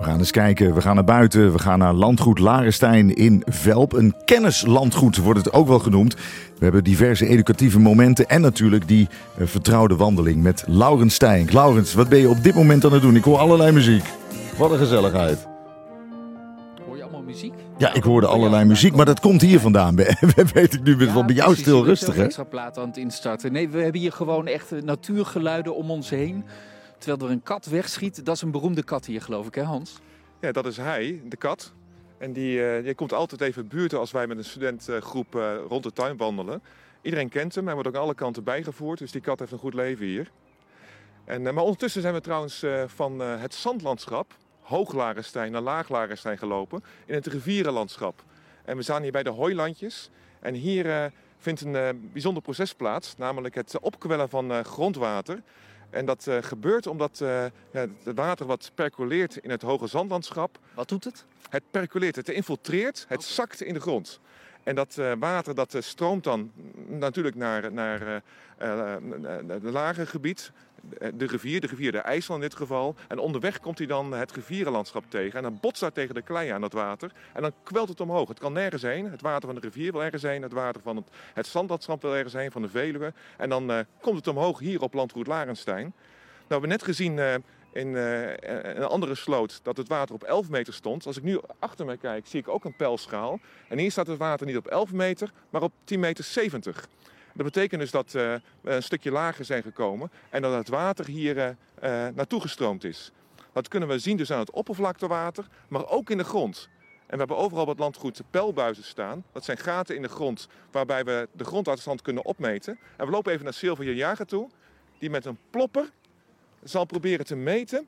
We gaan eens kijken, we gaan naar buiten, we gaan naar landgoed Larenstein in Velp. Een kennislandgoed wordt het ook wel genoemd. We hebben diverse educatieve momenten en natuurlijk die uh, vertrouwde wandeling met Laurens Stijn. Laurens, wat ben je op dit moment aan het doen? Ik hoor allerlei muziek. Wat een gezelligheid. Hoor je allemaal muziek? Ja, ik hoorde allerlei muziek, maar dat komt hier vandaan. Weet ik nu ja, van bij jou precies. stil rustig, hè? extra plaat aan het instarten. Nee, we hebben hier gewoon echt eh, natuurgeluiden om ons heen. Terwijl er een kat wegschiet. Dat is een beroemde kat hier, geloof ik, hè Hans? Ja, dat is hij, de kat. En die, eh, die komt altijd even buurten als wij met een studentgroep eh, rond de tuin wandelen. Iedereen kent hem, hij wordt ook alle kanten bijgevoerd, dus die kat heeft een goed leven hier. En, eh, maar ondertussen zijn we trouwens van het zandlandschap, Hooglarenstein naar Laaglarenstein gelopen, in het rivierenlandschap. En we staan hier bij de hooilandjes. En hier vindt een bijzonder proces plaats, namelijk het opkwellen van grondwater. En dat eh, gebeurt omdat eh, ja, het water wat percoleert in het hoge zandlandschap, Wat doet het? het percoleert, het infiltreert, het zakt in de grond. En dat eh, water dat eh, stroomt dan natuurlijk naar, naar eh, eh, het lage gebied, de rivier, de rivier de IJssel in dit geval. En onderweg komt hij dan het rivierenlandschap tegen. En dan botst daar tegen de klei aan dat water. En dan kwelt het omhoog. Het kan nergens heen. Het water van de rivier wil ergens heen. Het water van het, het zandlandschap wil ergens heen, van de Veluwe. En dan komt het omhoog hier op landgoed Larenstein. Nou, we hebben net gezien in eh, een andere sloot dat het water op 11 meter stond. Als ik nu achter me kijk, zie ik ook een pijlschaal. En hier staat het water niet op 11 meter, maar op 10 meter 70. Dat betekent dus dat eh, we een stukje lager zijn gekomen en dat het water hier eh, naartoe gestroomd is. Dat kunnen we zien dus aan het oppervlaktewater, maar ook in de grond. En we hebben overal het landgoed pijlbuizen staan. Dat zijn gaten in de grond waarbij we de grondwaterstand kunnen opmeten. En we lopen even naar Sylvia Jager toe, die met een plopper zal proberen te meten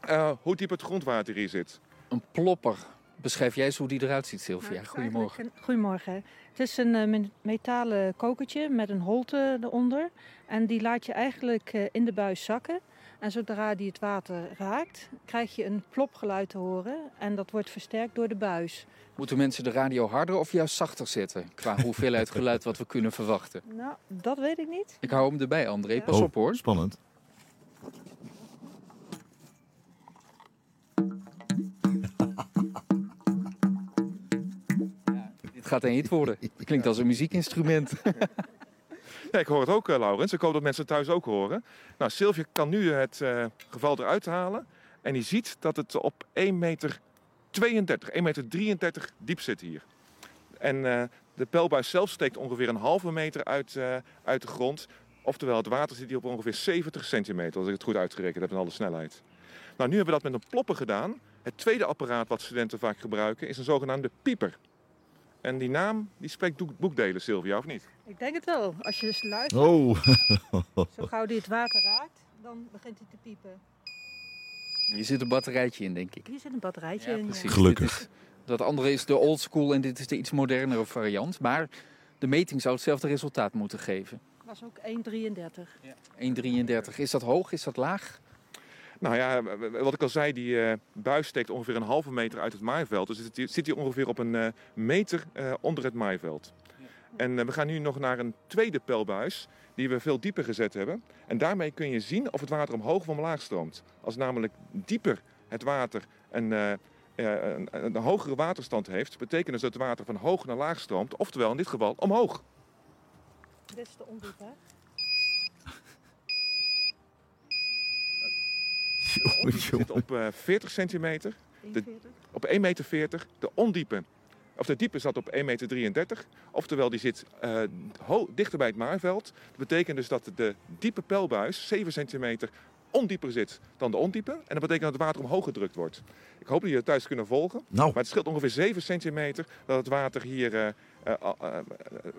eh, hoe diep het grondwater hier zit. Een plopper. Beschrijf jij eens hoe die eruit ziet, Nou, Sylvia. is Goedemorgen. een- Goedemorgen. Het is een eh, me- metalen kokertje met een holte eronder. En die laat je eigenlijk eh, in de buis zakken. En zodra die het water raakt, krijg je een plopgeluid te horen. En dat wordt versterkt door de buis. Moeten mensen de radio harder of juist zachter zetten? Qua hoeveelheid geluid wat we kunnen verwachten. Nou, dat weet ik niet. Ik hou hem erbij, André. Ja. Pas Oh, op hoor. Spannend. Dit gaat een hit worden. Klinkt als een muziekinstrument. Ja, ik hoor het ook, eh, Laurens. Ik hoop dat mensen het thuis ook horen. Nou, Sylvia kan nu het eh, geval eruit halen. En die ziet dat het op 1 meter 32, 1 meter 33 diep zit hier. En eh, de pijlbuis zelf steekt ongeveer een halve meter uit, eh, uit de grond. Oftewel, het water zit hier op ongeveer 70 centimeter, als ik het goed uitgerekend heb in alle snelheid. Nou, nu hebben we dat met een plopper gedaan. Het tweede apparaat wat studenten vaak gebruiken is een zogenaamde pieper. En die naam die spreekt boekdelen, Sylvia, of niet? Ik denk het wel. Als je dus luistert, Oh, zo gauw die het water raakt, dan begint hij te piepen. Hier zit een batterijtje in, denk ik. Hier zit een batterijtje in. ja. precies. Gelukkig. Is- dat andere is de old school en dit is de iets modernere variant. Maar de meting zou hetzelfde resultaat moeten geven. Dat was ook 1,33. 1,33. Is dat hoog? Is dat laag? Nou ja, wat ik al zei, die eh, buis steekt ongeveer een halve meter uit het maaiveld. Dus het zit hier ongeveer op een eh, meter eh, onder het maaiveld. En we gaan nu nog naar een tweede pijlbuis, die we veel dieper gezet hebben. En daarmee kun je zien of het water omhoog of omlaag stroomt. Als namelijk dieper het water een, eh, eh, een, een hogere waterstand heeft, betekent dus dat het water van hoog naar laag stroomt. Oftewel in dit geval omhoog. Dit is de ondiep, hè? jongen, zit op eh, 40 centimeter. 41. op 1,40 meter. De ondiepe, of de diepe zat op 1,33 meter. Oftewel, die zit eh, ho- dichter bij het maaiveld. Dat betekent dus dat de diepe pijlbuis 7 centimeter ondieper zit dan de ondiepe. En dat betekent dat het water omhoog gedrukt wordt. Ik hoop dat jullie het thuis kunnen volgen. Nou, Maar het scheelt ongeveer 7 centimeter dat het water hier eh, eh, eh, eh,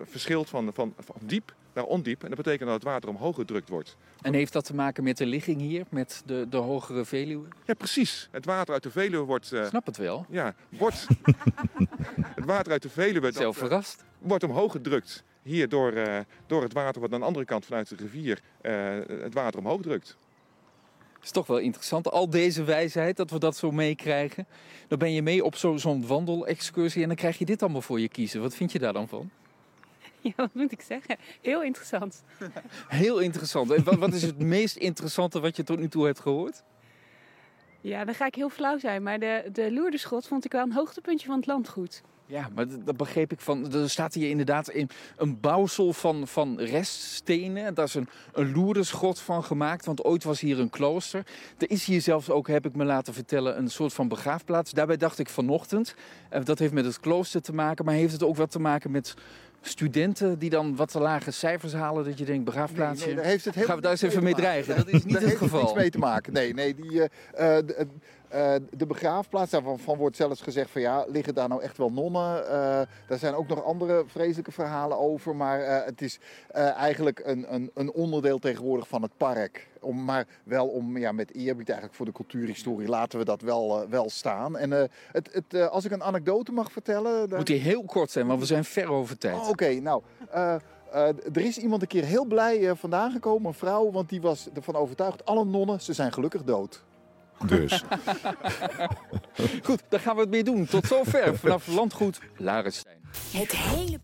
verschilt van, van, van diep naar ondiep. En dat betekent dat het water omhoog gedrukt wordt. En heeft dat te maken met de ligging hier, met de, de hogere Veluwe? Ja, precies. Het water uit de Veluwe wordt... eh, Ik snap het wel. ja, wordt... het water uit de Veluwe... dat, Zelf verrast. wordt omhoog gedrukt. Hier door, eh, door het water wat aan de andere kant vanuit de rivier eh, het water omhoog drukt. Is toch wel interessant. Al deze wijsheid, dat we dat zo meekrijgen. Dan ben je mee op zo- zo'n wandelexcursie en dan krijg je dit allemaal voor je kiezen. Wat vind je daar dan van? Ja, wat moet ik zeggen? Heel interessant. Heel interessant. En wat, wat is het meest interessante wat je tot nu toe hebt gehoord? Ja, dan ga ik heel flauw zijn. Maar de, de Loerdeschot vond ik wel een hoogtepuntje van het landgoed. Ja, maar dat, begreep ik van. Er staat hier inderdaad in een bouwsel van, van reststenen. Daar is een, een van gemaakt, want ooit was hier een klooster. Er is hier zelfs ook, heb ik me laten vertellen, een soort van begraafplaats. Daarbij dacht ik vanochtend, eh, dat heeft met het klooster te maken, maar heeft het ook wat te maken met studenten die dan wat te lage cijfers halen, dat je denkt begraafplaatsje. Nee, nee, daar heeft het Gaan we daar eens even mee dreigen? Dat is niet daar het heeft geval. niets mee te maken. Nee, nee die, eh, eh, de, begraafplaats, daarvan van wordt zelfs gezegd van ja, liggen daar nou echt wel nonnen? Eh daar zijn ook nog andere vreselijke verhalen over. Maar eh, het is eigenlijk een, een, een onderdeel tegenwoordig van het park. Om, maar wel om ja, met eerbied eigenlijk voor de cultuurhistorie laten we dat wel, wel staan. En het, het, als ik een anekdote mag vertellen. dan- Moet hij heel kort zijn, want we zijn ver over tijd. Oh, Oké, nou. er is iemand een keer heel blij vandaan gekomen, een vrouw, want die was ervan overtuigd: alle nonnen, ze zijn gelukkig dood. Dus. Goed, daar gaan we het mee doen. Tot zover vanaf Landgoed Larenstein. Het hele